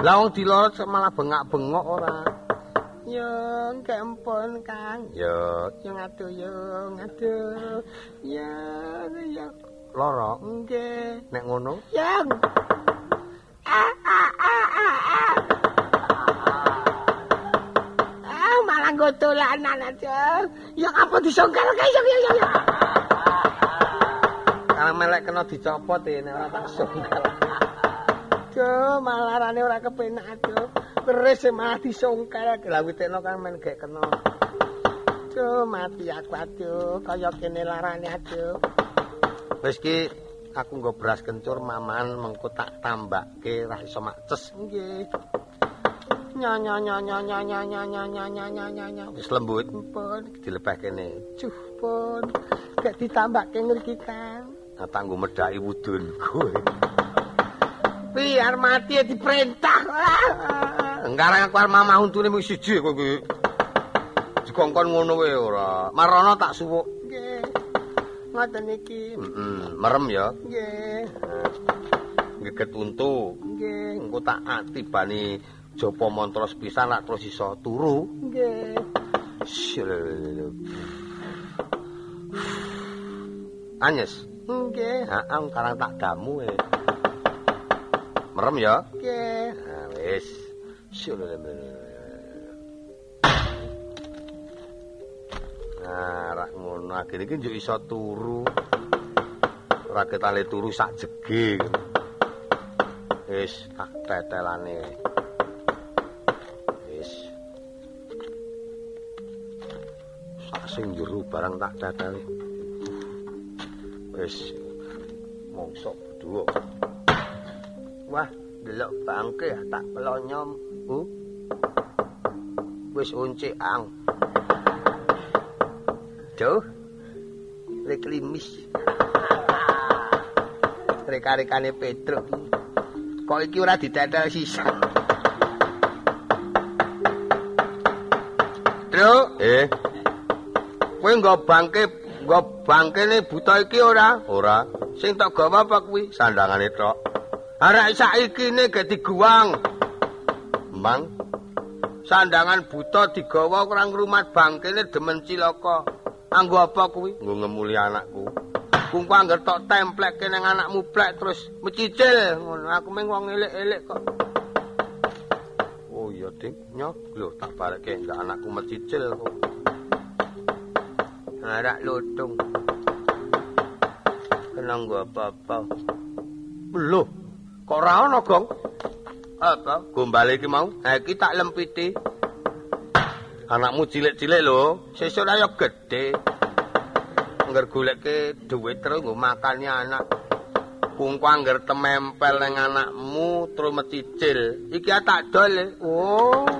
Lah wong dilorot malah bengak-bengok ora. Yo, kempon Kang. Yo, yo ngadu yo, ngadu. Ya, ya. Loro? Nggih. Nek ngono? Yang. Ah, ah, ah, ah, ah. Ah, malah godolanan aja. Yang apa disongkal kae yo yo yo. Kalau melek kena dicopot ya, nek ora tak songkal. aduh malarane ora kepenak aduh keris sing malah disongkel gelawitekno kan men gek kena aduh mati aku aduh kaya kene larane aduh wis ki aku nggo beras kencur maman mengko tak tambake ra iso makces nggih nya nya nya nya nya nya nya wis lembut pun dilebah kene cuh pun gak ditambake ngriki kan tak tanggo medhaki wudun kowe biar mati ya diperintah Engkarang aku arep mamah untune mung siji kok iki. Dikongkon ngono wae ora. Marono tak suwuk. Nggih. Ngoten iki. Heeh, merem ya. Nggih. Nggih ketuntu. Nggih. Engko tak atibani japa mantra sepisan lak terus iso turu. Nggih. Anyes. Nggih, heeh, karang tak damu e. Merem ya? Nggih. Nah, wis. Nah, rak ngono akhire iki njuk iso turu. Ora ketale turu sak jege. Wis tak tetelane. Wis. Sak sing jero barang tak teteli. Wis mongso berdua. Wah, delok bangke tak pelonyom. Bu. Wis uncik ang. Duh. Rek limis. Rek-rekane Petruk. Kok iki ora didadal sisa. Truk, eh. Kowe nggo bangke, nggo bangkene buta iki ora? Ora. Sing tak gawa apa kuwi? Sandangane tok. Arek saiki ne ge diguwang. Mang. Sandangan buta digawa ora ngrumat bangkene demen cilaka. Anggo apa kuwi? Nggo ngemuli anakku. Kungku angger tok templek kene anakmu plek terus mecicil ngono. Aku meng wong elek-elek kok. Oh iya, Dik. Nyok, lho tak bareke ndak anakku mecicil kok. Arak lutung. Kenang gua apa-apa. Loh, Kok ora ana, Gong? Apa? Gombale iki mau? Ha iki tak lempiti. Anakmu cilik-cilik lho, sesuk ayo gedhe. Angger golekke dhuwit terus nggo makane anak. Kungku angger temempel ning anakmu terus meticil. Iki tak dol. Oh.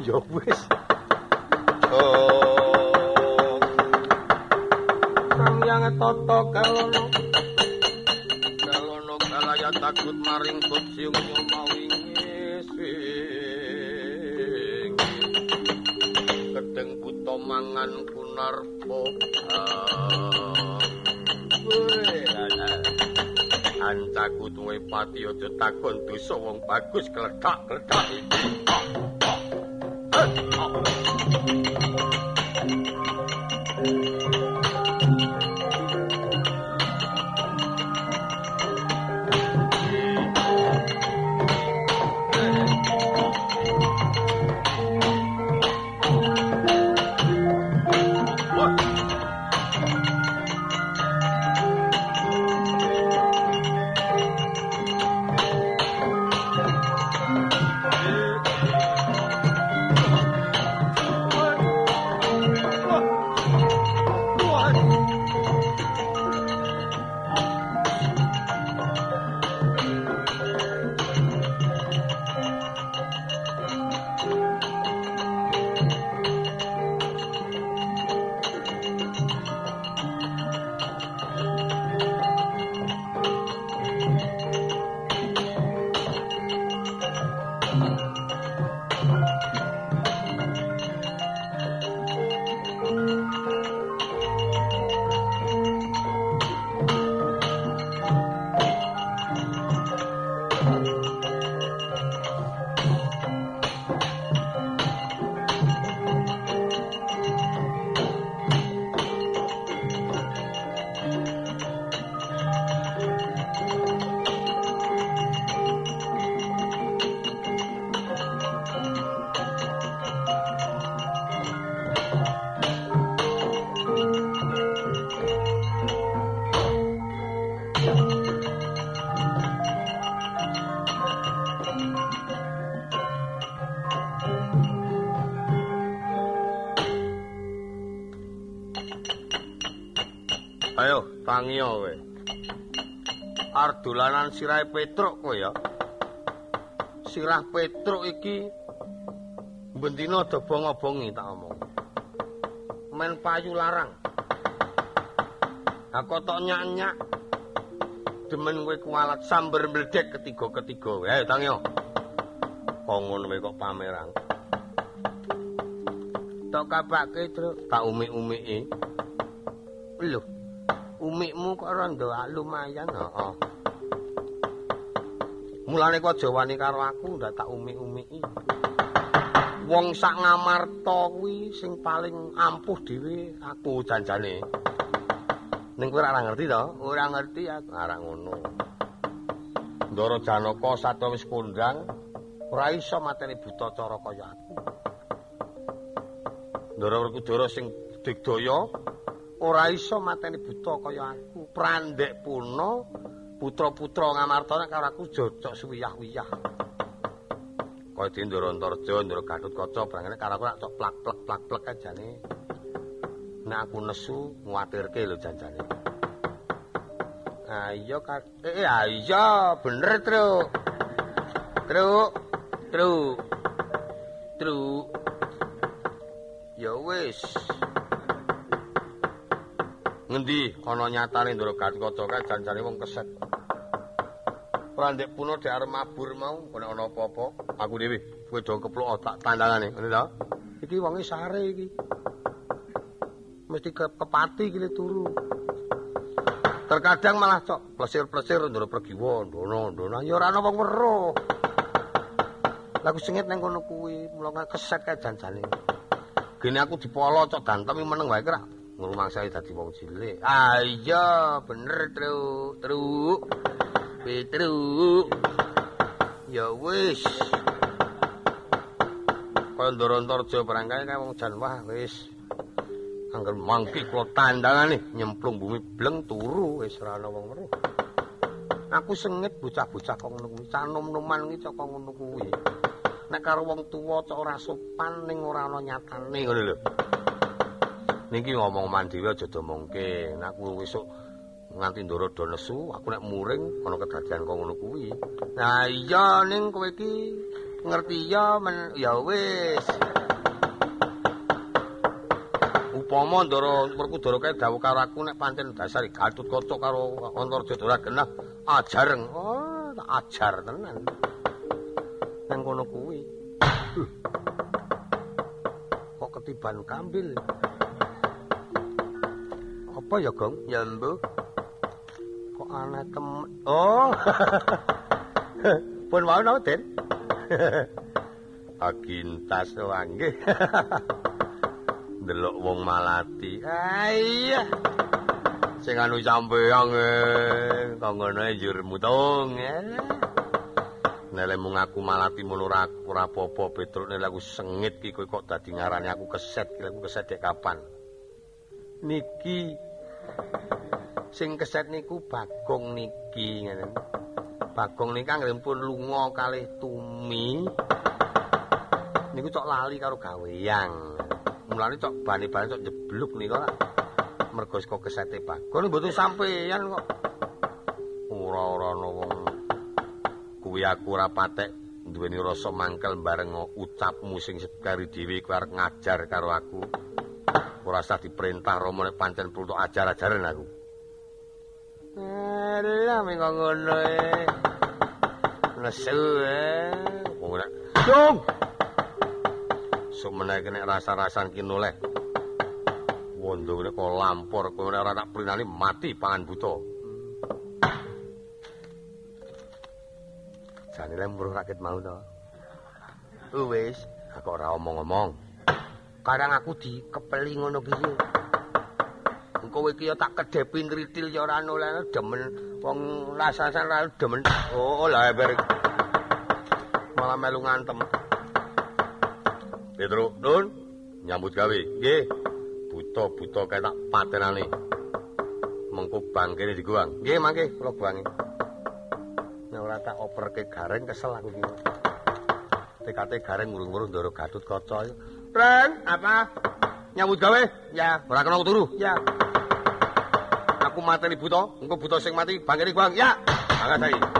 Ya wis. Oh. Sang yang toto kalono. sagun maring kusyung mawingis sing. Kedeng buta mangan kunarpa ancaku duwe pati aja takon dosa wong bagus klethak-klethak iki. Tangiyo kowe. Arep dolanan sirah Petruk kowe ya. Sirah Petruk iki bendina do bongo-bongi tak omong. Men payu larang. Aku tok nyak-nyak. Demen kowe kualat sambar mledek ketiga-ketiga. Ayo Tangiyo. Kok ngono kok pameran. Tok kabake, Truk. Tak umi-umiki. Lho, umikmu kok rada lumayan, heeh. Mulane kok aja karo aku ndak tak umi-umiki. Wong sak ngamarta kuwi sing paling ampuh dhewe aku janjane. Ning kowe ora ngerti to? Ora ngerti aku ora ngono. Ndara Janaka satya wis kondang, ora iso mateni buta cara kaya aku. Ndara Werkudara sing digdaya ora iso mateni buta kaya aku. Prandek puna putra-putra ngamartana karo aku jocok suwiyah-wiyah. Kaya di Ndara Antarja, Ndara Gatotkaca brangene karo aku rak cok plak-plek plak-plek ajane. Nek aku nesu nguwatirke lho janjane. Ah iya kan. Eh ah iya bener, Truk. Truk. Truk. Truk. Ya wis. Ngendi ana nyatane Ndara Gatotkaca kae janjane wong keset. Ora ndek puno dek arep mabur mau, nek ana apa-apa, aku dhewe kowe do keplok tak tandangane, ngene ta? Iki wonge sare iki. Mesti ke kepati iki turu. Terkadang malah cok plesir-plesir ndoro pergi ndono ndono ya ora ana wong weruh. Lagu sengit nang kono kuwi, mula keset kae janjane. Gene aku dipolo cok gantemi meneng wae kira ngrumangsani dadi wong cilik. Ah iya, bener, Truk. Truk. Petruk. Ya wis. Kaya Ndarantarja barangkali kae wong jan wah wis. Angger mangki kula tandangane nyemplung bumi bleng turu wis ora ana wong weruh. Aku sengit bocah-bocah kok ngono kuwi, canom-noman iki cok ngono kuwi. Nek karo wong tuwa cok ora sopan ning ora ana nyatane ngono lho. Niki ngomong mandhewe aja domongke. Nek aku esuk nganti ndoro do nesu, aku nek muring ana kedadian kok ngono kuwi. Nah iya ning kowe iki ngerti ya men ya wis. Upama ndoro Werkudara kae dawuh karo aku nek pancen dasar Gatotkaca karo Antarja ora genah ajar. Oh, ajar tenan. Nang kono kuwi. Kok ketiban kambil. Apa ya, Gong? Ya, Mbah. Kok aneh temen. Oh. Pun mau napa, Den? Agintas wanggih. Delok wong malati. Ah iya. Sing anu sampeang eh, kok ngono njur mutung. Nek mung aku malati ngono ora ora apa-apa, Petruk nek aku sengit ki kowe kok dadi ngarani aku keset, aku keset dek kapan? Niki sing keset niku Bagong niki ngene. Bagong niki anggrenipun lunga kalih Tumi. Niku cok lali karo gaweang. Mulane cok bane-bane cok jebluk nika. Mergo saka kesete Bagong mboten sampeyan kok. Ora-ora ana wong kuwi aku ora patek duweni rasa mangkel bareng ucapmu sing sekari dhewe kuwi ngajar karo aku. Ora usah diperintah Rama nek pancen perlu ajar-ajaran aku. Alah ming ngono e. Nesu e. Nek Dung. Sumene nek rasa-rasan ki noleh. Wondo nek kok lampor kowe ora tak prinani mati pangan buta. Jane lek mbuh rakit mau to. Wis, aku ora omong-omong. Kadang aku dikepeli ngono ki. Engko iki tak kedepi ngritil ya ora noleh demen wong rasasan ra demen. Oh, lah ber. Malah melu ngantem. Petro, Nun, nyambut gawe. Nggih. Buta-buta kae tak patenane. Mengko bangkene diguang. Nggih, mangke kula buangi. Nek ora tak operke gareng kesel aku iki. TKT gareng ngurung-ngurung ndoro Gatut Kaca. Ren, apa? Nyambut gawe? Ya. Ora kena turu? Ya. Aku mateni buta, engko buta sing mati bangkene guang. Ya. Angkat saiki.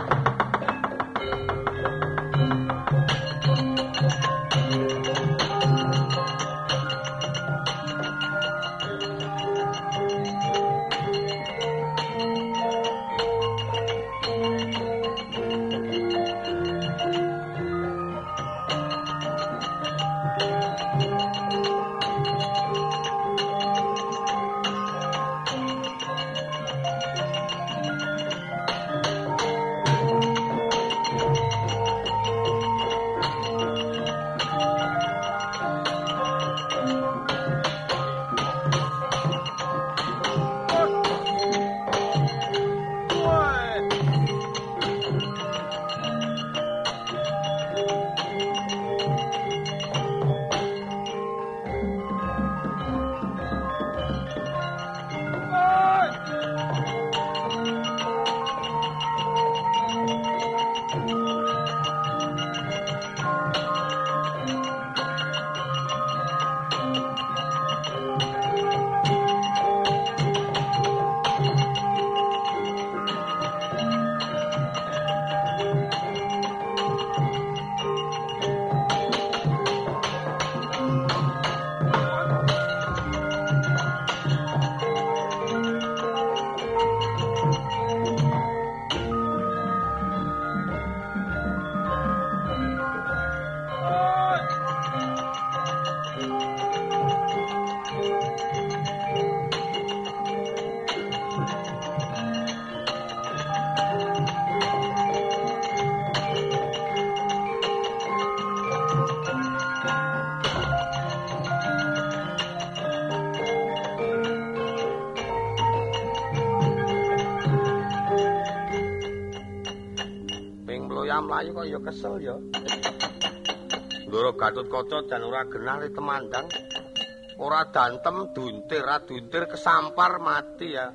Mlayu kok ya kesel ya. Ndoro Gatut Kaca jan ora genah temandang. Ora dantem duntir, ra duntir kesampar mati ya.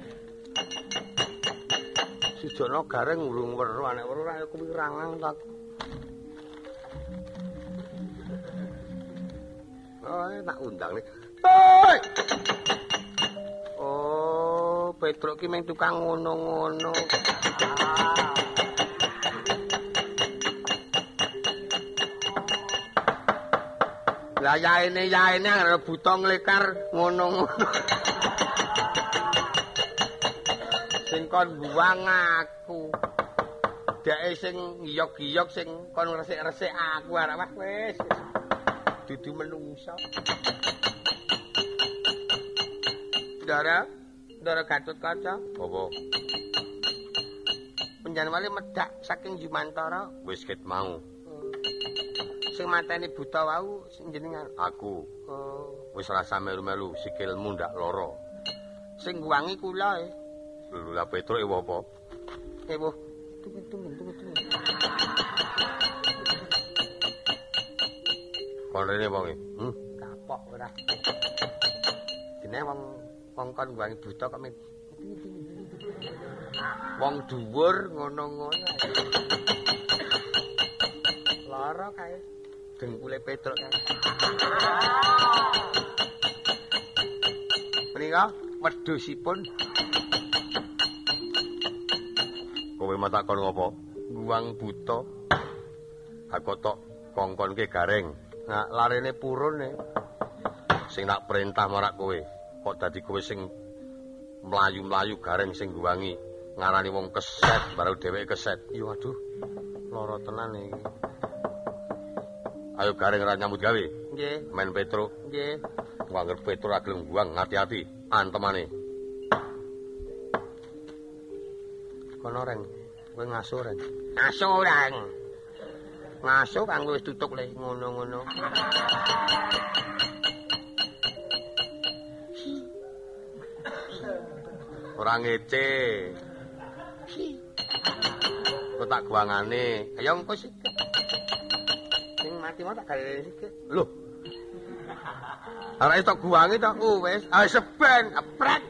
Sujono gareng urung weruh anek weruh ayo kuwi rangang tak. Oh, tak undang nih. Hei! Oh, Petruk ki meng tukang ngono-ngono. Ah. Lah yaene yaene ana buta nglekar ngono-ngono. sing kon buang aku. Deke sing ngiyok-giyok sing kon resik-resik aku wah wis. Dudu menungsa. Dara, Dara Gatut Kaca. Apa? Penjanwali medak saking Jumantara wis ket mau. Sing mateni buta wau jenengan. Aku. Oh. wis rasa melu-melu sikilmu ndak lara. Sing wangi kula e lha petruk e apa? E wo kon rene wong e hm kapok ora. Dene wong wong kon wangi buta kok wong dhuwur ngono-ngono. Lara kae dengkule Petruk. Menika wedhusipun. Kowe matakon ngopo? Guang buta. Aku tok kongkonke gareng. Nah, larene purun e. Sing tak perintah marak kowe. Kok dadi kowe sing mlayu-mlayu gareng sing guwangi ngarani wong keset baru dheweke keset. Yo aduh. Lara tenan iki. Ayo gareng ra nyambut gawe. Nggih. Main Petro. Nggih. Wangger Petro ra gelem buang, hati-hati. Antemane. Kono reng, kowe ngaso reng. Ngaso reng. Ngaso kang wis tutuk le ngono-ngono. Ora ngece. Kok guangane. Ayo engko sik. Mau tak gawe iki. Lho. Ora iso guwangi to ku wis. Ah seben, aprek.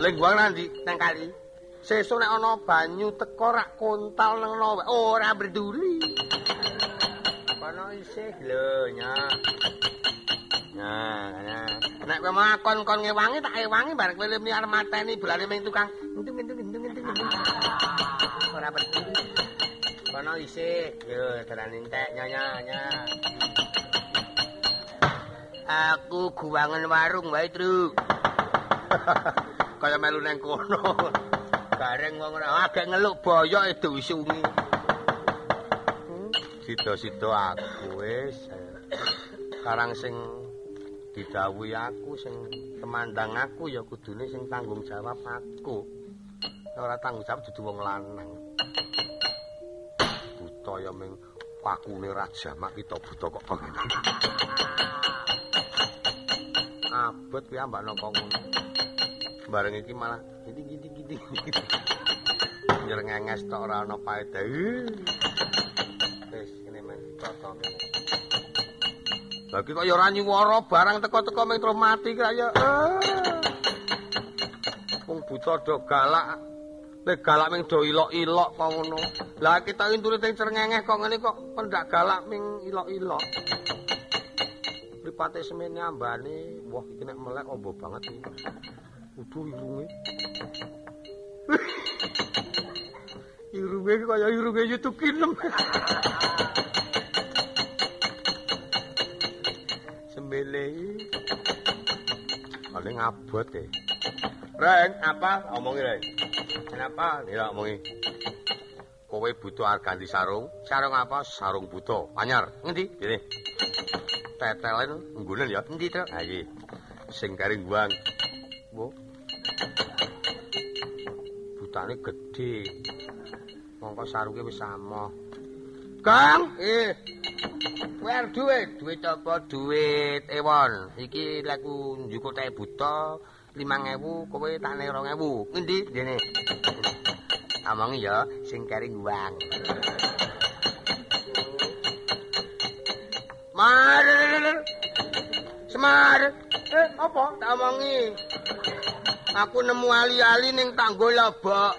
Lek guwang nanti nang kali. Sesuk nek ana banyu teko rak kontal nang ono ora berduli. Kono isih lho nya. Nah, nah. Nek kowe makon kon ngewangi tak ewangi bareng kowe arep mateni bolane ming tukang. Entung entung entung entung. Ora peduli. Kono isih, yo tenan entek nyonya nya. Aku guwangen warung wae, Tru. Kaya melu nang kono. Gareng wong ora agek ngeluk boyok edo isungi. Sida-sida aku wis. Karang sing didhawuhi aku sing temandang aku ya kudune sing tanggung jawab aku. Ora tanggung jawab dudu wong lanang. Buta ya ming pakune raja mak kita buta kok pengen. Abot kuwi ambak nang ngono. Bareng iki malah gidi-gidi gidi. Nyerengenges tok ora ana paedah. Wis kene men toto kene. Lagi kok ya ora nyuwara barang teko-teko ming mati kaya. Wong buta do galak. Nek galak ming do ilok-ilok kok ngono. Lah kita intune teng cerengenge kok ngene kok pendak galak ming ilok-ilok. Pripate semene ambane, wah iki nek melek ombo banget iki. Kudu irunge. irunge kaya irunge YouTube kinem. Semele. Paling abot e. Ren, apa? Omongi, Ren. Kenapa? Ya, omongi. Kowe butuh ganti sarung. Sarung apa? Sarung buta. Anyar. Ngendi? Kene. Tetelen nggunen ya. Endi, Tru? Ha iki. Sing karing buang. Wo. Butane gedhe. Mongko sarunge wis sama. Kang, eh. Kowe duit, duit apa? Duit ewon. Iki laku njukuk teh buta 5000, kowe tak nek 2000. Ngendi? Dene. Amongi ya sing karing uang. Mar. Semar. Eh, apa? Tak omongi. Aku nemu ali-ali ning tanggo lobok.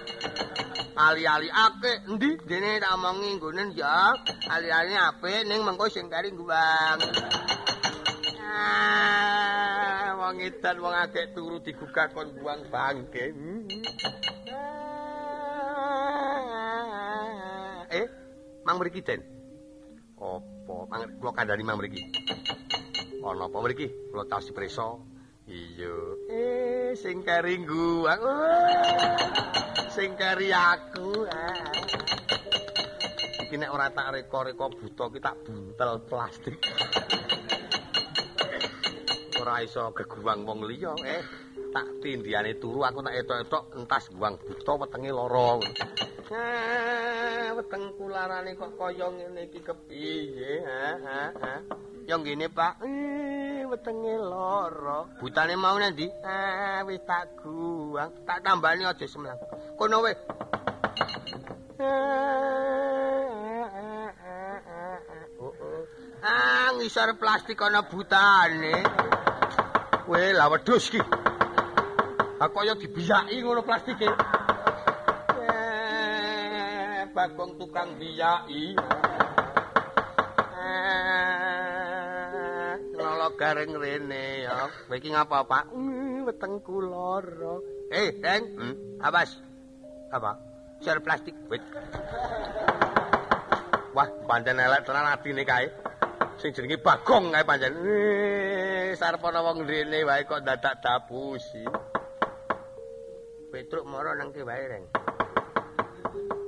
Ali-ali akeh endi? Dene tak omongi nggonen ya. Ali-ali apik ning mengko sing karing uang. Ah, wong edan wong akeh turu digugah kon buang bangke. Eh, Mang mriki Den. Apa? Mang kula kandhani Mang mriki. Ana apa mriki? Kula taos dipresa. Iya. Eh, sing kari guwang. Sing kari aku. Ah. Iki nek ora tak reka-reka buta ki tak buntel plastik. Ora iso geguwang wong liya, eh. Tak tindiane turu aku tak etok-etok entas guwang buta wetenge lara. Ah, weteng kularane kok kaya ngene iki kepiye? Ha, ha, ha. Ya ngene, Pak. Eh, wetenge lara. Butane mau nanti? Ah, wis tak guwang. Tak tambani aja semlang. Kono wis. Ah, ngisor plastik ana butane. Kowe lah wedhus iki. Ha kaya dibiyaki ngono plastike. Eh, Bagong tukang biyaki. Eh, lolo garing rene ya. Kowe iki ngapa, Pak? Hmm, wetengku lara. Eh, Deng. Hmm, awas. Apa? Sor plastik. Wait. Wah, pancen elek tenan atine kae. Sing jenenge Bagong kae pancen. Eh, sarpana wong rene wae kok dadak dapusi. Petruk mara nang ki wae, Reng.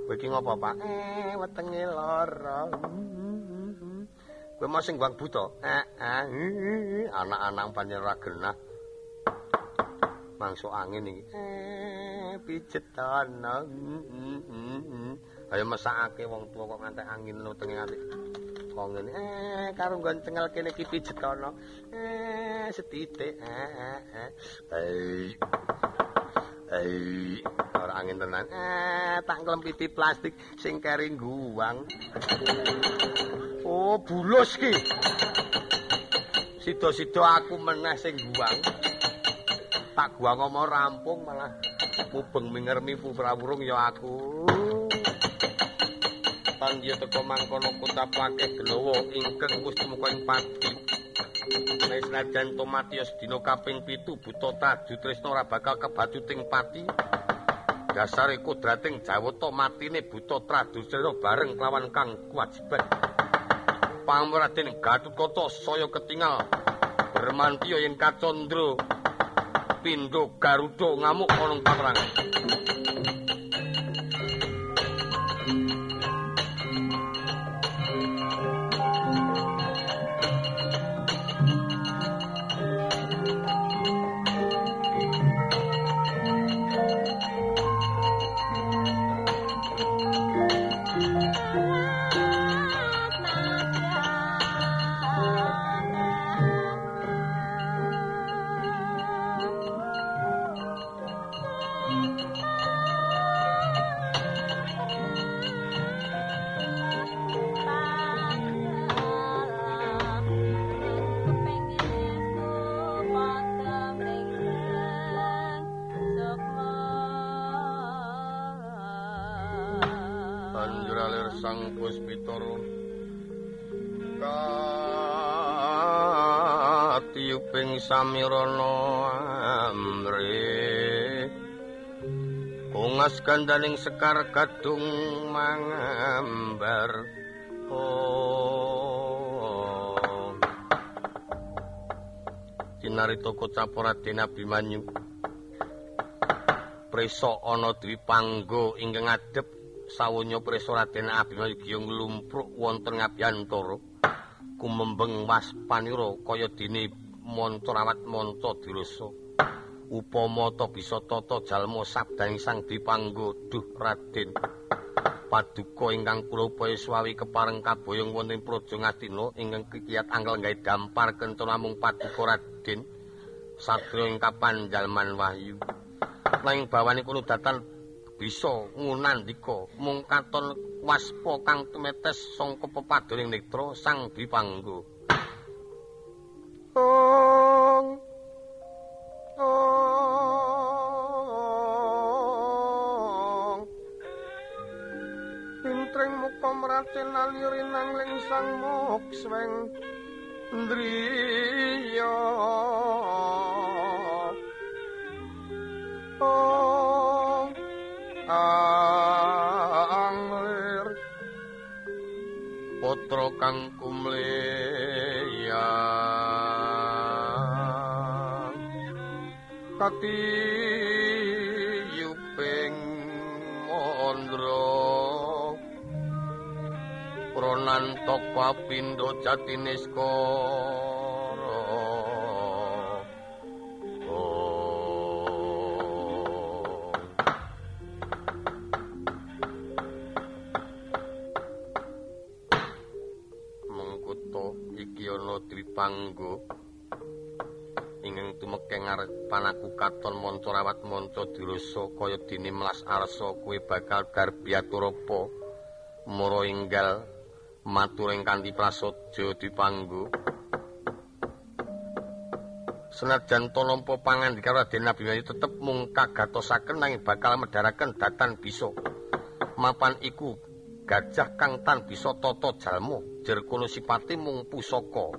Kowe iki ngopo, Pak? Eh, wetenge lara. Kowe sing wang buta? Eh, eh, anak-anak pancen ora genah. Mangso angin iki. Eh, pijet ana. Ayo mesakake wong tuwa kok ngantek angin nutenge nganti kok ngene. Eh, karo nggon cengel kene iki pijet ana. Eh, setitik. Eh, eh, eh. Eh. Eh, ora angin tenan. Eh, tak nglempiti plastik sing kering guwang. Oh, bulus ki. Sida-sida aku meneh sing guwang. Tak guwang ngomong rampung malah mubeng mingermi puprawurung ya aku. Pandya teko mangkono kota pakeh delowo ingkang wis temuka ing pati. Wis najan Tomatius dina kaping 7 buta taju tresna ora bakal kebacuting pati. Dasare kodrating Jawata matine buta tradusena bareng kelawan kang kewajiban. Pamraden Gatotkaca saya ketingal bermantiya yen kacandra pindho Garuda ngamuk ana paperangan. Kandaning sekar kadung mangambar. Oh. Cinarita kocap Raden Abimanyu Preso ana dwi panggo ingkang adep sawunya prisa Raden Abimanyu giyong lumpruk wonten ngabiyantara kumembeng mas panira kaya dene manca rawat manca dirasa upama ta bisa tata jalma sabdaning sang dipanggo duh Raden paduka ingkang kula upaya swawi kepareng kaboyong wonten praja ngadina ingkang kikiyat angkel gawe dampar kento namung paduka Raden satya ing kapan jalman wahyu nanging bawane kula datan bisa ngunandika mung katon waspa kang tumetes sangka pepadoning netra sang dipanggo. Ong. Sang moksweng ndriya. anglir putra kang kumleya kati pronan toko pindo jatinis panggo ingkang tumekeng ngarepan aku katon manca rawat manca dirasa kaya dene melas arsa kowe bakal garbiatur apa mara enggal matur ing kanthi prasaja dipanggo. Senajan to nampa pangandika Raden Nabi Muhammad tetep mung kagatosaken nanging bakal medharaken datan bisa. Mapan iku gajah kang tan bisa tata jalma. Jer kono sipate mung pusaka.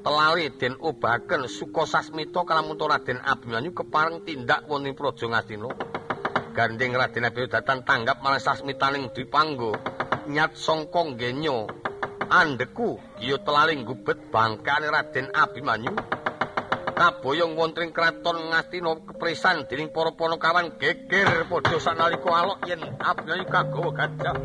Telali den obaken suka sasmita kalamun Raden Abimanyu kepareng tindak wonten Praja Ngastina. Gandeng Raden Abimanyu datan tanggap marang sasmitaning dipanggo nyat sangka ngenya andeku giyo telali gubet bangkane Raden Abimanyu. Kaboyong wonten kraton Ngastina kepresan dening para panakawan geger padha sanalika alok yen Abimanyu kagawa gajah.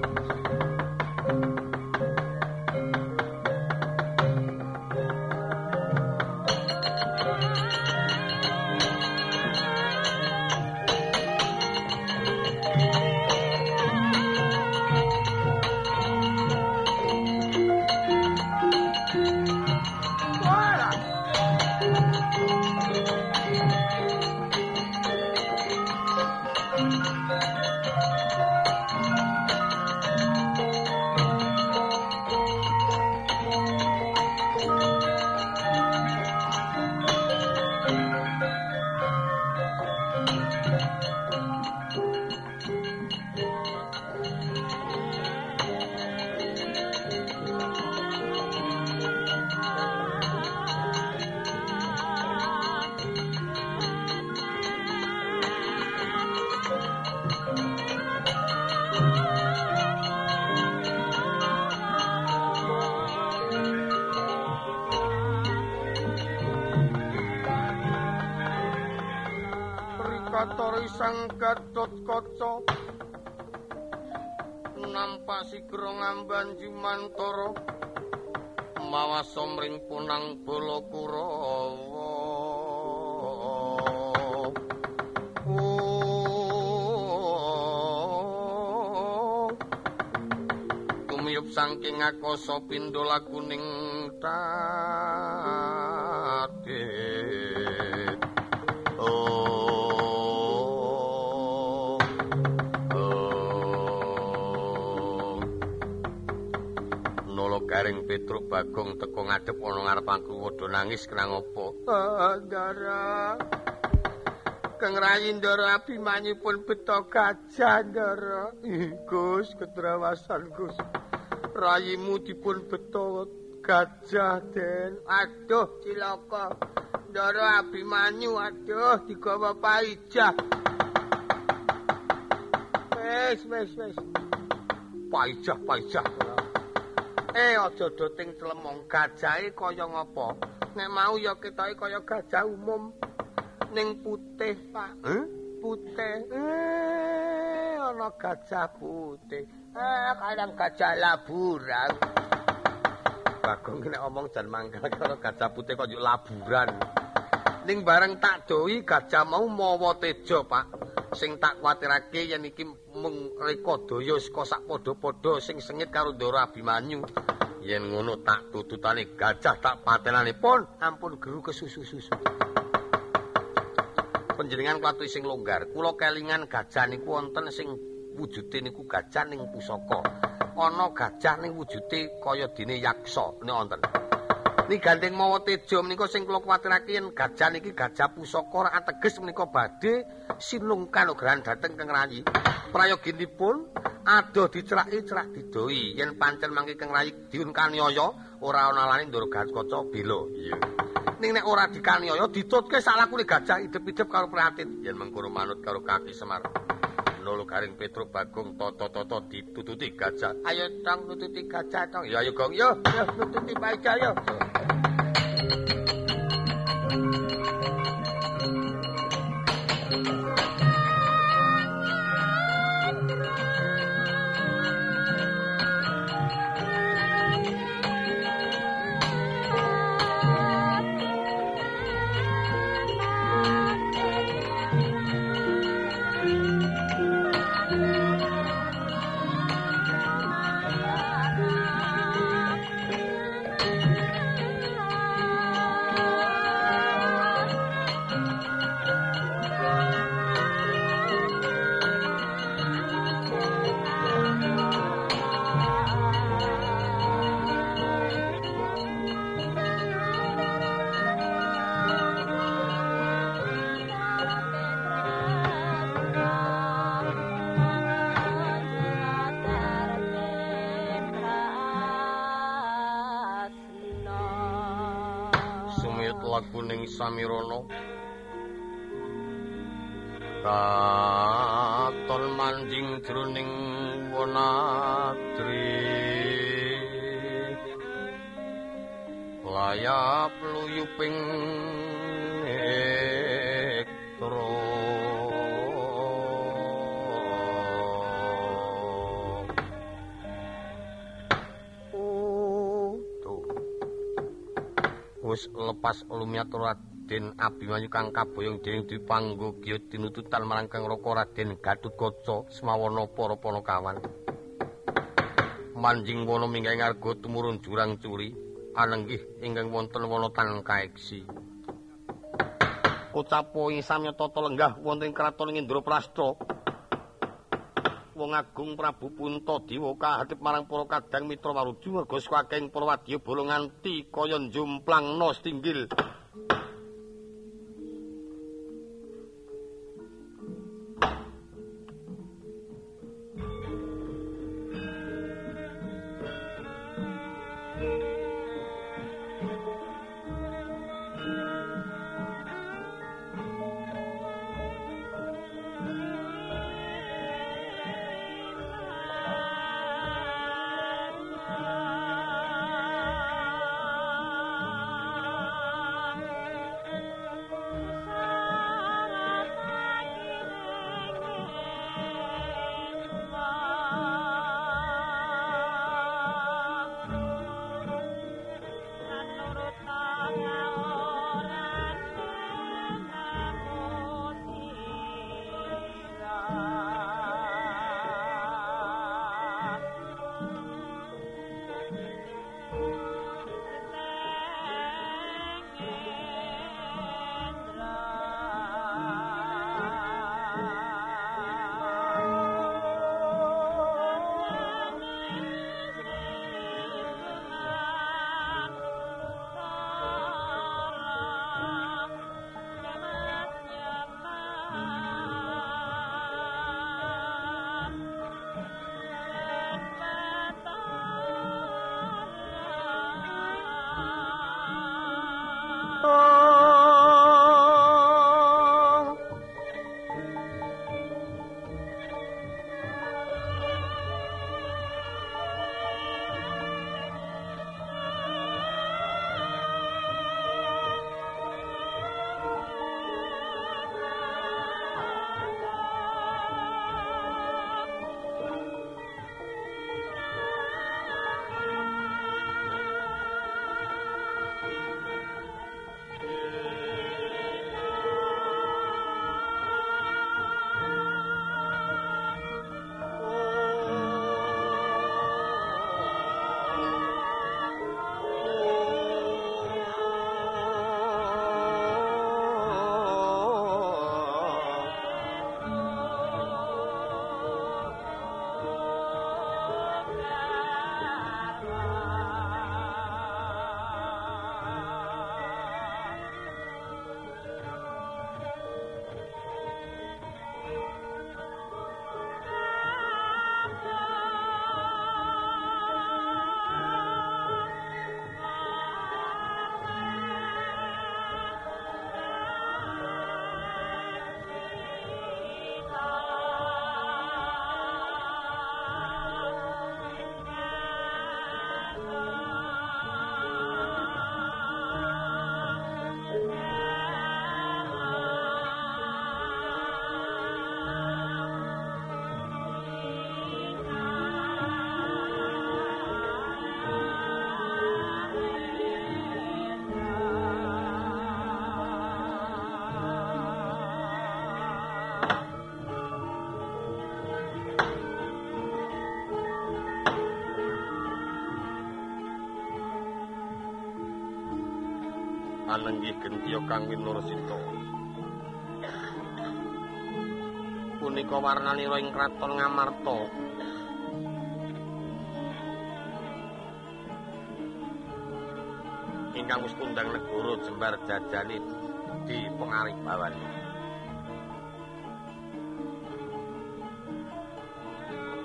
Mawa somring punang bala Kurawa Tumiyup saking akasa pindha lakuning tade Garing Petruk Bagong teko ngadep ana ngarep aku wedha nangis kenang apa Ah, Ndara. Kang Rayi Ndara Abimanyu pun beto gajah Ndara. Gus, ketrawasan Gus. Rayimu dipun beto gajah Den. Aduh, cilaka. Ndara Abimanyu, aduh, digawa paijah. Wes, wes, wes. Paijah, paijah. Eh, aja do ting tlemong gajahe kaya ngapa? Nek mau ya ketoke kaya gajah umum ning putih, Pak. Eh? Putih. Eh, ana gajah putih. Eh, kadang gajah laburan. Bagong nek omong jan mangkal karo gajah putih kok yuk laburan. Ning bareng tak doi gajah mau mawa tejo, Pak. Sing tak kuwatirake yen iki mung reka daya saka sak padha-padha sing sengit karo Ndara Abimanyu. Yen ngono tak tututane gajah tak patenane pun Ampun guru kesusu-susu. panjenengan klatu sing longgar. Kula kelingan gajah niku wonten sing wujude niku gajah ning pusaka. Ana gajah ning wujude kaya dene yaksa nek wonten. Ni gandeng mawa tejo menika sing kula kuwatirake yen gajah niki gajah pusaka ateges menika badhe sinungkan ugrahan dhateng Kang Rayi. Prayoginipun adoh diceraki cerak didoi yen pancen mangke Kang Rayi diun kaniaya ora ana lane ndoro kaca bela. Iya. Ning nek ora dikaniaya ditutke salakune gajah idep-idep karo prihatin yen mengkono manut karo kaki Semar. Nolo garing Petruk Bagong toto-toto ditututi gajah. Ayo tong nututi gajah tong. Ya ayo Gong yo. Ya nututi paijah yo. Lepas lumiat Raden Abimanyu kang kaboyong dening dipanggo giya tinututan marang Kang Raka Raden Gatutkaca semawana para panakawan. Manjing wana minggah ngarga tumurun jurang curi anenggih ingkang wonten wana tan kaeksi. Ucapo ing samya tata lenggah wonten kraton Indraprastha. Wong Agung Prabu Punta Dewa kahatip marang para kadang mitra maruju merga saking para wadya bala nganti kaya njumplangna stinggil. Anenggih gentiya kang winursita punika warnanira ing kraton ngamarta. Ingkang wis kundang negara jembar jajane di pengaribawan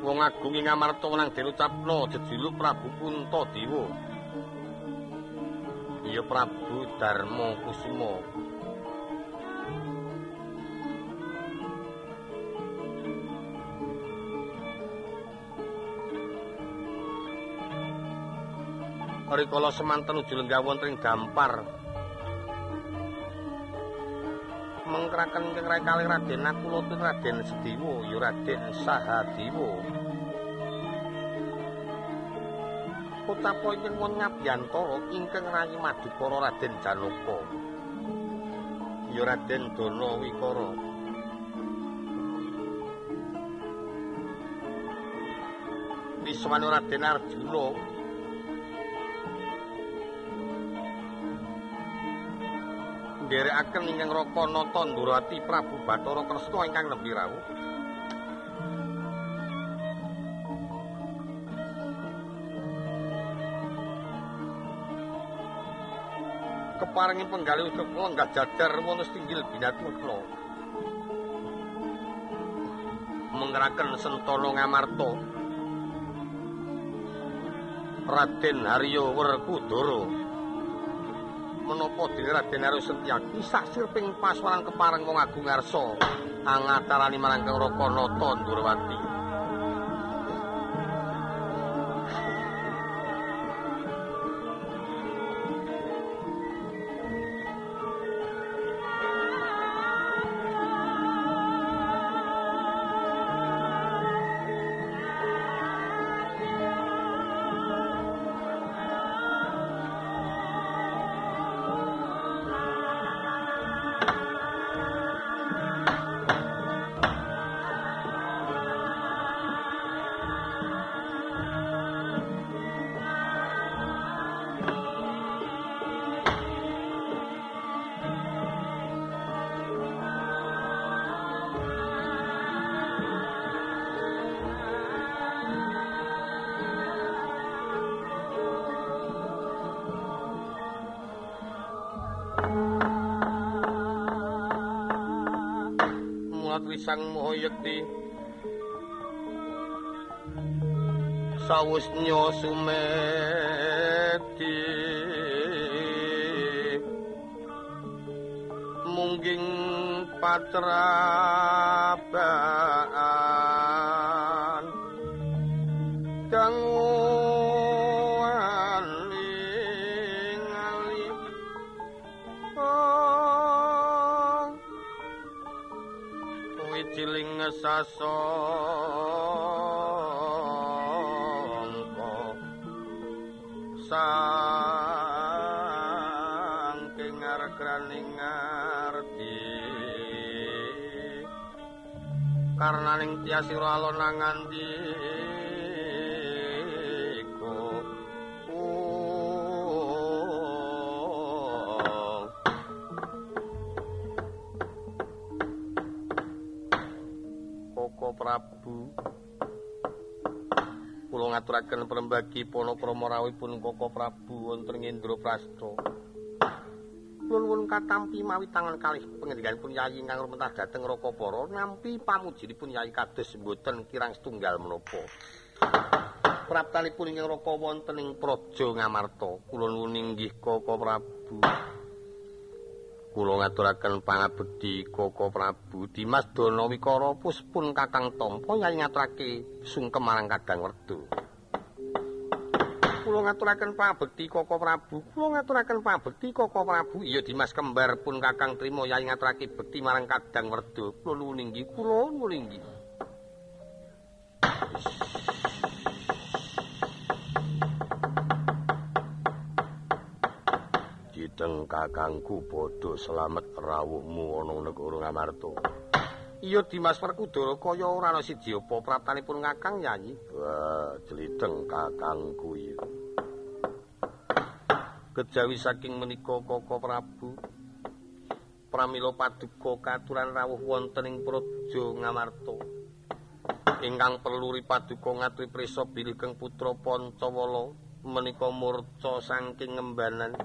Wong agung ing Amarta nang diucapno jejuluk Prabu Puntadewa Ya Prabu Darma Kusuma. Rikala semanten uju lenggah wonten ing dampar mengkraken ing kalih Raden Nakula Raden Sediwa ya Raden Sahadewa Utapa ingkang won Ngabyantara ingkang rayi Madukara Raden Janaka ya Raden Dana Wikara. Wiswana Raden Arjuna. Nderekaken ingkang Rakana Tandurati Prabu Bathara Kresna ingkang nembe rawuh. Keparengi penggalih untuk lenggah jajar wonten tinggil binatrekna. Menggeraken Sentana Ngamarta. Raden Haryo Werkudara. menapa dene Raden Arus Setyaki saksir ping paswaran kepareng wong agung ngarsa angatarani marang Rakanata Ndurwati sang mohayekti sawusnya sumeti. Mungging patrabaan sasongko sangking argraning ngarti karena ning alon nangandi Prabu. Kula ngaturaken prembagi pono krama rawuhipun Koko Prabu wonten Indraprasta. Nuwun katampi mawi tangan kalih pangendikanipun Yayi ingkang rumentah dhateng Rakapara nampi pamujinipun Yayi kados mboten kirang setunggal menapa. Praptanipun ingkang Raka wonten ing Praja Ngamarta. Kula nuwun inggih Koko Prabu. Kula ngaturaken pangabekti Koko Prabu Dimas Dana Wikara puspun Kakang Tampa yen ngaturake sungkem marang Kadang Werda. Kula ngaturaken pangabekti Koko Prabu, kula ngaturaken pangabekti Koko Prabu. Iya Dimas kembar pun Kakang Trima yen ngaturake bekti marang Kadang Werda. Kula nuwun inggih, kula nuwun inggih. Kakangku padha slamet rawuhmu ana negara Ngamarta. Iya Dimas Werkudara kaya ora ana siji apa praptanipun Kakang Yayi. Wah, jlideng kakangku iki. kejawi saking menika Koko Prabu pramila paduka katuran rawuh wonten ing praja Ngamarta ingkang perlu ripaduka ngaturi prisa bilih putra Pancawala menika murca saking ngembanan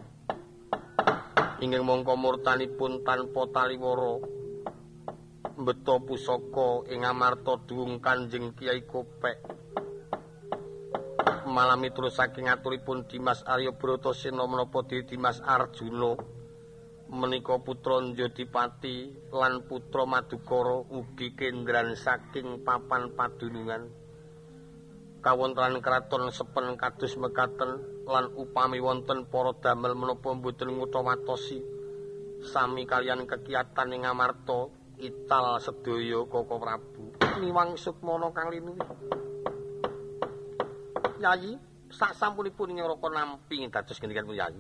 inggih mongko murtanipun tanpa taliwara. Mbeta pusaka ing amarta duwung Kanjeng Kiai Kopek. Malami terus saking aturipun Dimas Arya Brata Sena menapa Dimas Arjuna. Menika putra Njodipati lan putra Madukara ugi kendran saking papan padunungan. Kawontenan kraton sepen kados mekaten lan upami wonten para damel menapa mboten ngutawatosi sami kalian kegiatan ing Amarta ital sedaya Koko Prabu. Niwang sukmana kang linuwih Yayi sak sampunipun nyoraka nampi dados gendikan Yayi.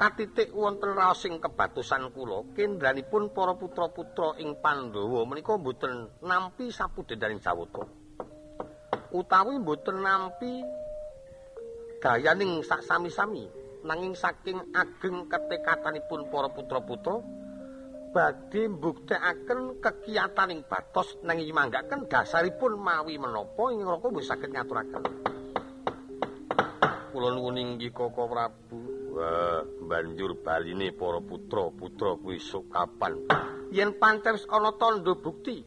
Katitik wonten raos sing kebatusan kula kendranipun para putra-putra ing Pandhawa menika mboten nampi sapudendaring Jawata. Utawi mboten nampi gayaning sak sami-sami nanging saking ageng ketekatanipun para putra-putra badhe mbuktekaken kekiyataning batos nanging manggaken dasaripun mawi menapa ing roko wis saged ngaturaken. Kula nuwun inggih Koko Prabu. Wah banjur baline para putra-putra kuwi kapan yen pancen ana tandha bukti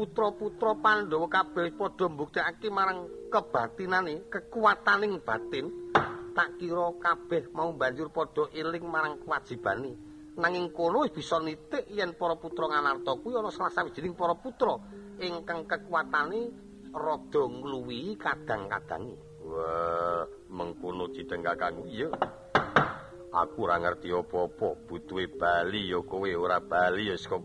putra-putra Pandhawa kabeh padha mbuktekake marang kebatinane, kekuataning batin, tak kira kabeh mau banjur padha eling marang kewajibane. Nanging kono wis bisa nitik yen para putra Nganarta kuwi ana salah sawijining para putra ingkang kekuatane rada ngluwihi kadang-kadange. Wah, mengkono cideng kakangku iya. Aku ora ngerti apa-apa, butuhe bali ya kowe ora bali ya saka.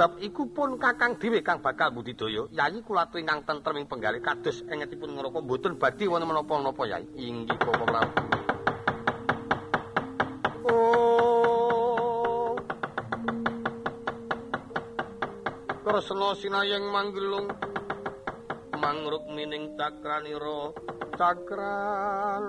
Bab iku pun kakang dhewe kang bakal budidaya yayi kula atu ingkang tentrem ing penggalih kados engetipun ngroko mboten badhe wonten menapa-menapa yayi inggih koko prabu. Oh. Kresna sinayeng manggilung. Mangruk mining cakranira cakranira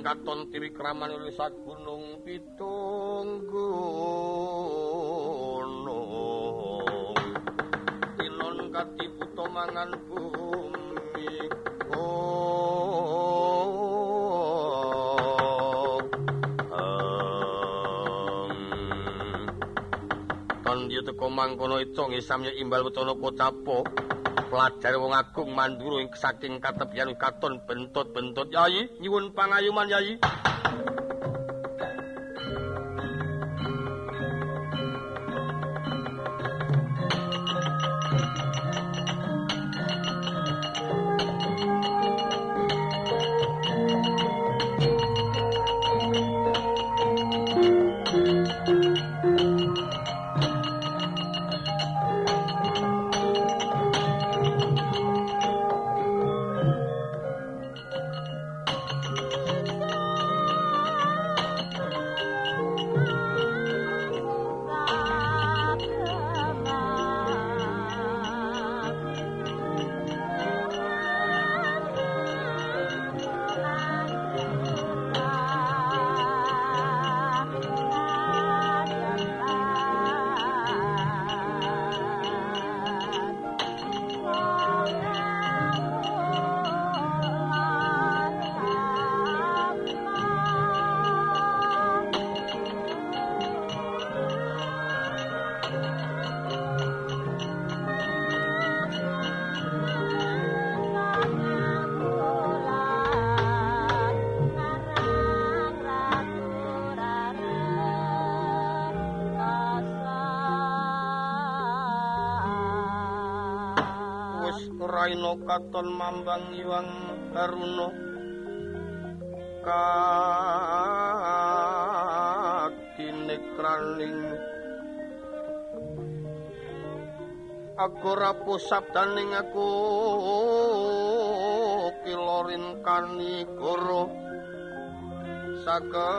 katon trikraman oleh sak gunung pitung gunung. Tinon kati puto mangan bumi oh um, teko mangkono ito ngisamnya imbal betono pocapo pelajar wong agung manduro ing saking katepian katon bentut-bentut yayi nyuwun pangayuman yayi katon mambang iwang karuna katinekraning aku rapuh sabdaning aku kilorin kani guru saketer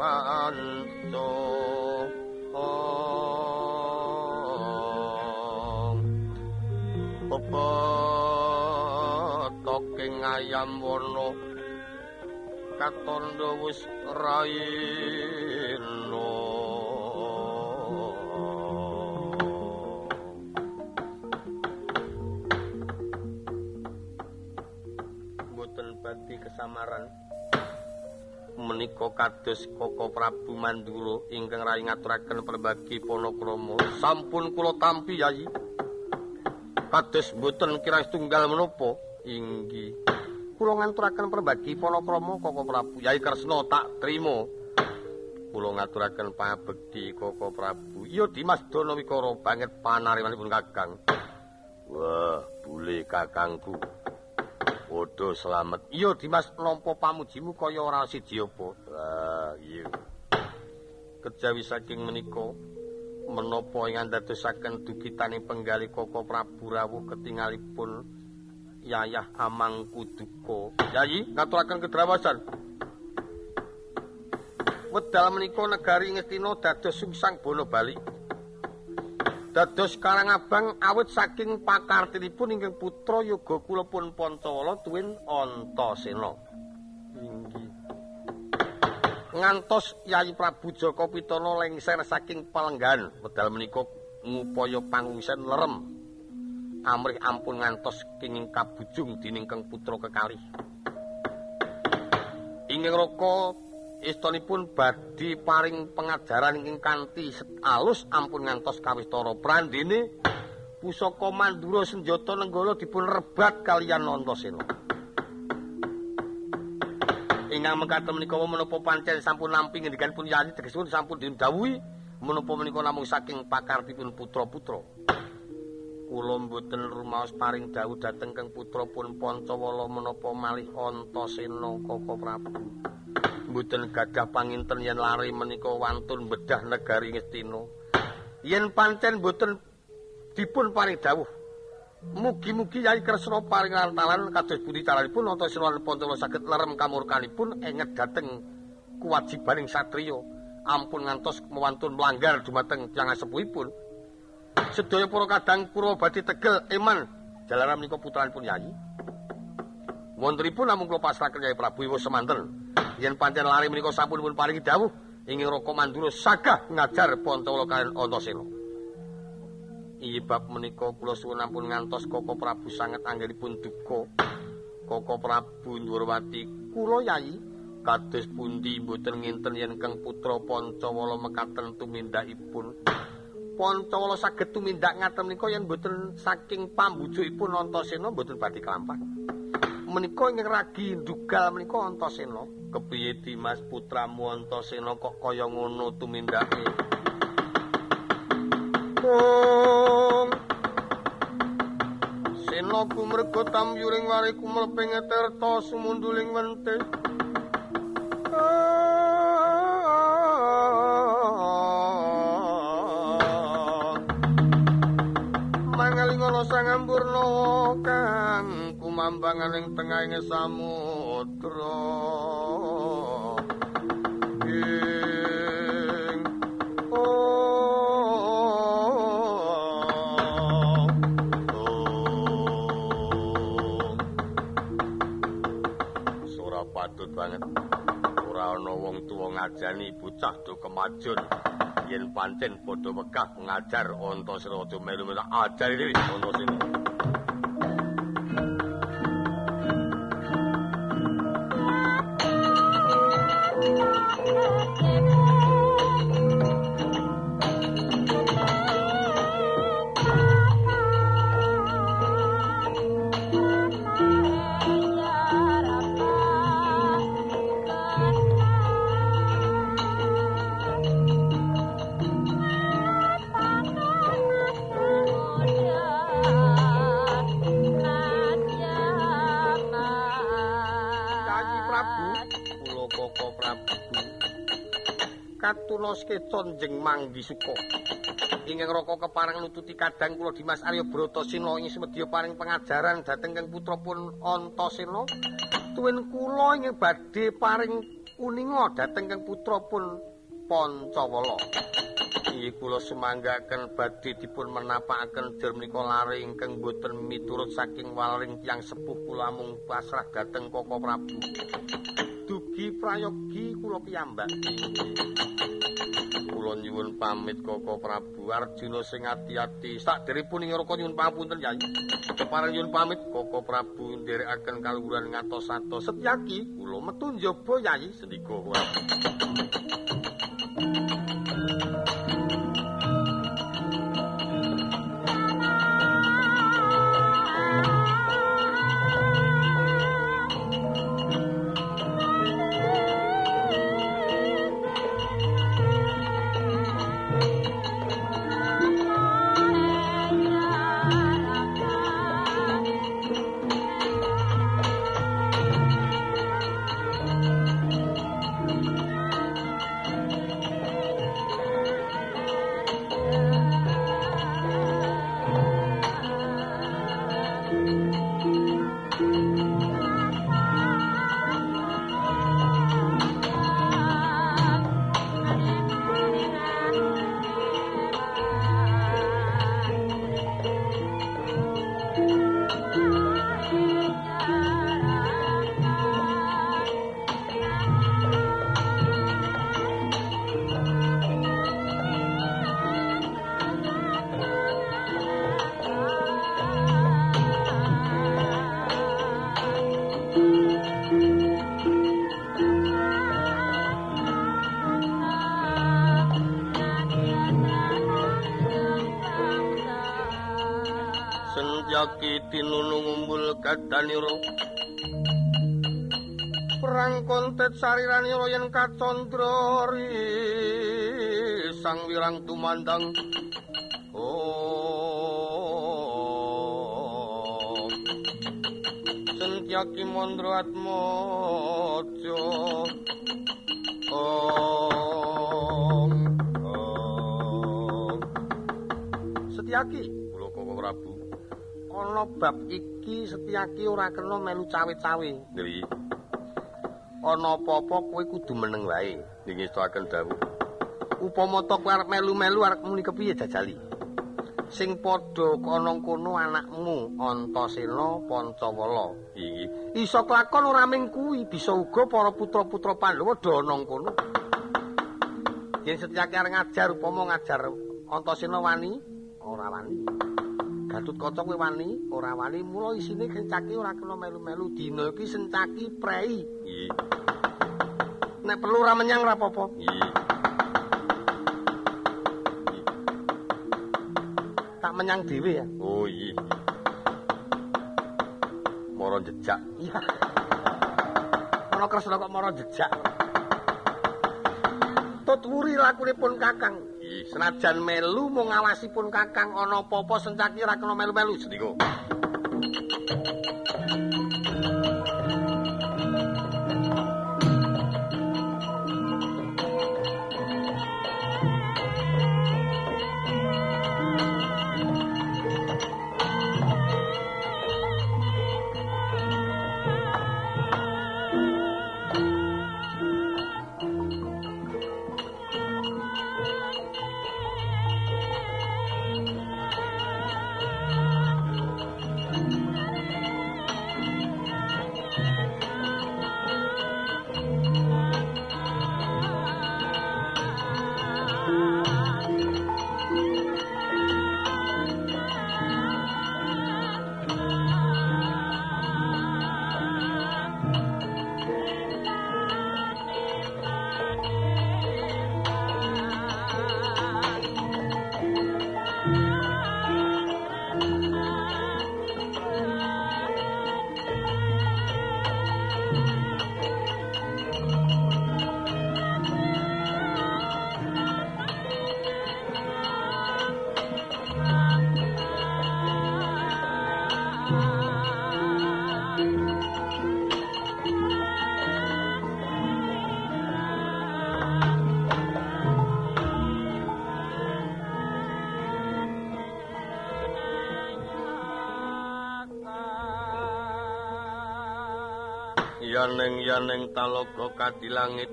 tinipanto Bapa toking ayam warna katondo wis raino mboten badhe kesamaran menika kados Koko Prabu Mandura ingkang rai ngaturaken perbagi panakrama. Sampun kula tampi yayi. Kados mboten kira tunggal menapa? Inggih. Kula ngaturaken perbagi panakrama Koko Prabu. Yayi Kresna tak trima. Kula ngaturaken pabekti Koko Prabu. Iya Dimas Danawikara banget panarimanipun Kakang. Wah bule kakangku Padha slamet. Iya Dimas nampa pamujimu kaya ora siji apa. Lah iya. Kejawi saking menika menapa ing dadosaken dugitaning penggali Koko Prabu rawuh ketingalipun Yayah Amangku duka. Yayi ngaturaken kedrawasan. Wedal menika negari Ngestina dados sungsang bono bali. Dados Karang Abang awit saking pakartinipun ingkang putra yoga kula pun Pancawala tuwin Antasena. Inggih. Ngantos Yayi Prabu Jaka Pitana lengser saking palenggan wedal menika ngupaya pangungsen lerem. Amrih ampun ngantos kenging kabujung dening kang putra kekalih. Ingkang raka istunipun badhe paring pengajaran ing kanthi alus ampun ngantos kawistara prandene pusaka mandura senjata nenggala dipun rebat kalian Antasena. Ingkang mekaten menika menapa pancen sampun nampi ngendikanipun Yani tegesipun sampun didhawuhi menapa menika namung saking pakartipun putra-putra. Kula mboten rumaos paring dawuh dhateng kang putra pun Pancawala menapa malih Antasena Koko Prabu. Mboten gadah panginten yen lari menika wantun bedah negari Ngastina. Yen pancen mboten dipun paring dawuh. Mugi-mugi Yai Kresna paring lantaran kados pundi caranipun Antasena lan Pancala saged lerem kamurkanipun enget dhateng kewajibaning satriya. Ampun ngantos mewantun melanggar dumateng tiyang sepuhipun. Sedaya para kadang badhe tegel eman jalaran menika putranipun Yai. Wontenipun namung kula pasrahaken Yai Prabu Iwa semanten. yen pancen lari menika sampun pun paringi dawuh ingin Raka Mandura sagah ngajar Pancawala kaliyan Antasena. Iyi bab menika kula suwun ampun ngantos Koko Prabu sanget anggenipun duka. Koko Prabu Ndurwati kula yayi kados pundi mboten nginten yen Kang Putra Pancawala mekaten tumindakipun. Pancawala saged tumindak ngaten menika yen mboten saking pambujukipun Antasena mboten badhe kelampah. Menika ing ragi ndugal menika Antasena. kepiye Dimas putramu Antasena kok kaya ngono tumindake Ong Sena kumrego tamyuring wari kumleping eterta sumunduling wente. Mangaling ana sangampurna kang kumambangan ing tengahing samudra patut banget. Ora ana wong tuwa ngajani bocah do kemajun. Yen pancen padha wegah ngajar Antasena aja melu-melu. Ajari dhewe Antasena katunos kecon jeng manggi suko. Ingeng roko keparang nututi kadang kula Dimas Arya Brata Sina ing semedya paring pengajaran dhateng kang putra pun Antasena. Tuwin kula ing badhe paring uninga dhateng kang putra pun Pancawala. Inggih kula semanggaken badhe dipun menapakaken dir menika lare ingkang boten miturut saking waling tiyang sepuh kula mung pasrah dhateng Koko Prabu. Prayogi kula piyambak. Kula nyuwun pamit Koko Prabu Arjuna sing ati-ati. Sakderepun ing raka nyuwun pamunten Yai. Kepareng nyuwun pamit Koko Prabu nderekaken kaluhuran ngatos-atos. Setyaki kula metu njaba Yai sendika. Kadanira perang kontet sariranira yen kacandra sang wirang tumandang. Oh. Sentyaki mandra atmaja oh. Setyaki, Koko Prabu. Ana bab iki Setyaki ora kena melu cawe-cawe. Dewi. Ana apa-apa kowe kudu meneng wae. Nggih stoaken dawuh. Upama to kowe arep melu-melu arep muni kepiye jajali? Sing padha kono kono anakmu Antasena Pancawala. Iki iso kelakon ora mung kuwi, bisa uga para putra-putra Pandhawa do ana kono. Yen Setyaki arep ngajar upama ngajar Antasena wani, ora wani. Gatut Kaca kuwi wani, ora wani mula isine kencaki ora kena melu-melu dina iki sencaki prei. Nggih. Nek perlu ora menyang ora apa-apa. Nggih. Tak menyang dhewe ya. Oh iya. Moro jejak. Iya. Ana kresna kok moro jejak. Tut wuri lakunipun Kakang. Senajan melu mung ngawasipun kakang ana apa-apa sencaki kena melu-melu sedika yaneng yaneng talaga kadilangit.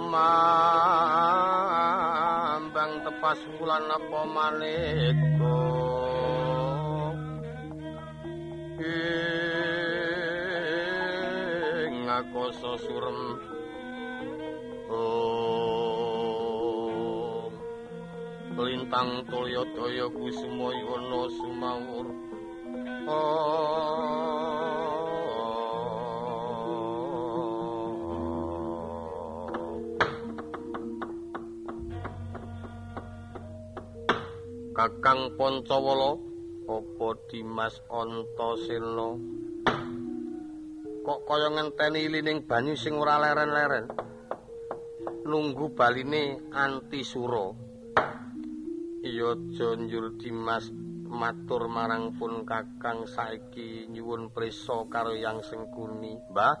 Mambang tepas wulan apa maneka ing ngakoso surem. Lintang toya daya kusumaya sumawur Kakang Pancawala apa Dimas Antasena? Kok kaya ngenteni lining banyu sing ora leren-leren? Nunggu baline anti sura. Iya Jonjur Dimas matur marang pun Kakang saiki nyuwun prisa karo Yang Sengkuni. Mbah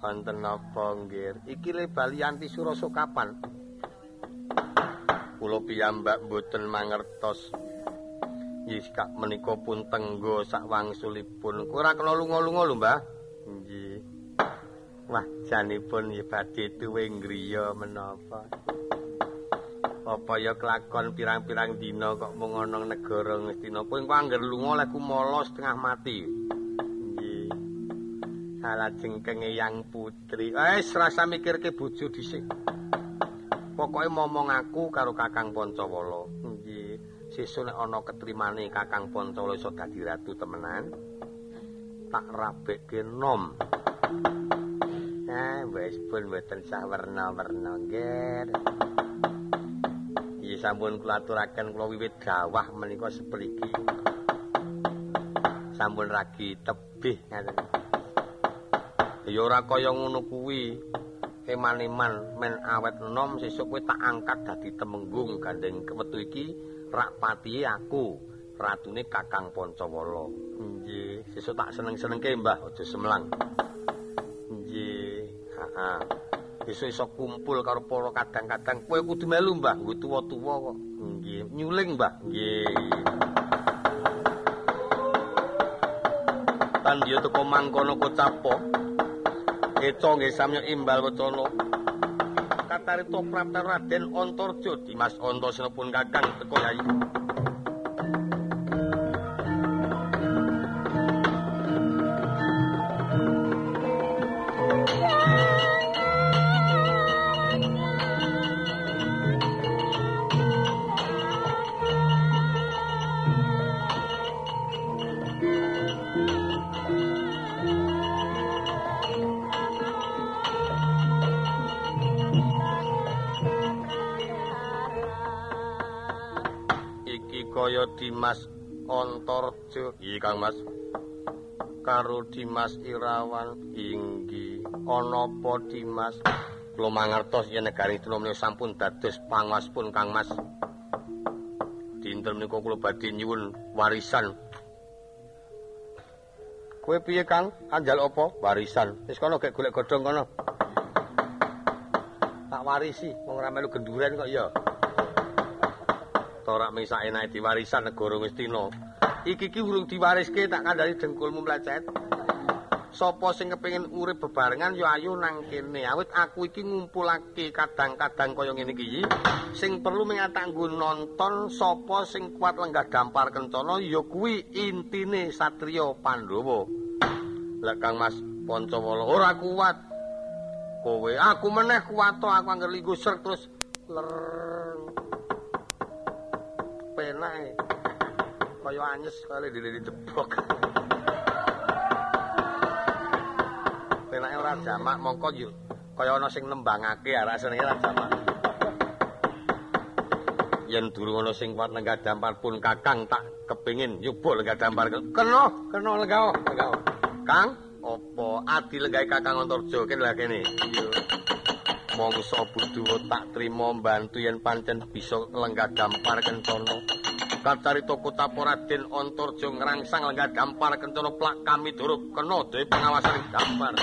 wonten napa nggih? Iki le bali anti sura kapan kula piyambak mboten mangertos Yiskak menika pun tenggo sak wangsulipun. Ora kena lunga-lunga lho, Mbah. Nggih. Wah, janipun ya badhe tuwe ngriya menapa. Apa ya kelakon pirang-pirang dina kok mung ana negara Ngastina. Kowe angger lunga lek kumala setengah mati. Nggih. Salah jengkenge yang putri. Eh, rasa mikirke bojo dhisik. Pokoke momong aku karo Kakang Pancawala. Nggih. sesuk nek ana ketrimane Kakang Pancala iso dadi ratu temenan tak rabekke nom nah wis pun mboten sah werna-werna nggih iki sampun kula aturaken kula wiwit dawah menika sepriki sampun ragi tebih ngaten ya ora kaya ngono kuwi eman-eman men awet nom sesuk kowe tak angkat dadi temenggung gandeng kemetu iki rak patihe aku ratune Kakang Pancawala. Nggih, sesuk tak seneng-senengke Mbah, aja semlang. Nggih, heeh. Besok iso kumpul karo para kadang-kadang kowe kudu melu Mbah, kuwi tuwa-tuwa kok. Nggih, nyuling Mbah. Nggih. Tan dia teko mangkono kocapo. Eco nggih samya imbal wacana. Katarito Prapta Raden Antarja Dimas Antasena pun Kakang teko Yayi. Iki Kang Mas. Karo Dimas Irawan inggi ana apa Dimas? Kula mangertos yen negari menika sampun dados pangaspun Kang Mas. Dinten menika kula badhe nyuwun warisan. Kowe piye Kang? Anjal apa? Warisan. Wis kono gek golek godhong kono. Tak warisi, wong ora melu genduren kok ya. ora mesak enake diwarisan negara Ngastina. Iki ki urung diwariske tak kandhani dengkulmu mlecet. Sapa sing kepengin urip bebarengan ya ayo nang kene. Awit aku iki ngumpulake kadang-kadang kaya ngene iki. Sing perlu mengatak nggo nonton sapa sing kuat lenggah dampar kencana ya kuwi intine satriya Pandhawa. Lah Kang Mas Pancawala ora kuat. Kowe aku meneh kuat aku angger linggo terus ler penak kaya anyes kali dilili jebok penake ora jamak mongko yo kaya ana sing nembangake arek senenge ora jamak. Yen durung ana sing kuat lenggah dampar pun kakang tak kepengin nyoba lenggah dampar. Kena kena lenggah lenggah. Kang opo adi lenggah kakang antarja? Kene lha kene. Mongso buduwa tak trima mbantu yen pancen bisa lenggah dampar kencana kacarita kota Raden Antarja ngrangsang lenggah dampar kencana plak kami duruk kena dewe pengawasan dampar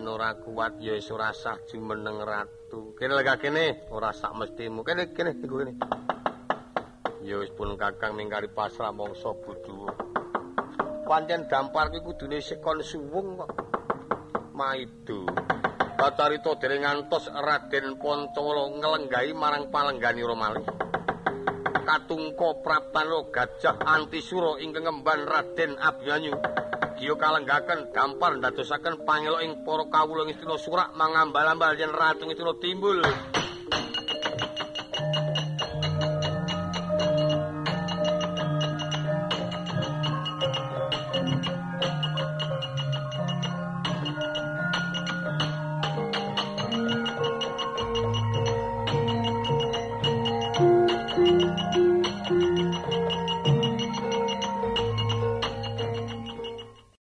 yen ora kuat ya wis ora sah jumeneng ratu. Kene lega kene, ora sak mestimu. Kene kene iku kene. Ya wis pun Kakang mingkari pasrah mangsa budu. Pancen dampar kuwi kudune sekon suwung kok. Maido. Bacarita dereng ngantos Raden Pancawala nglenggahi marang palenggani Romalih. Katungka praptano gajah antisura ingkang ngemban Raden Abyanyu. Giya kalenggaken dampar ndadosaken pangelo ing kawula Ngistina Surak mangambal-ambal yen ratu Ngistina timbul.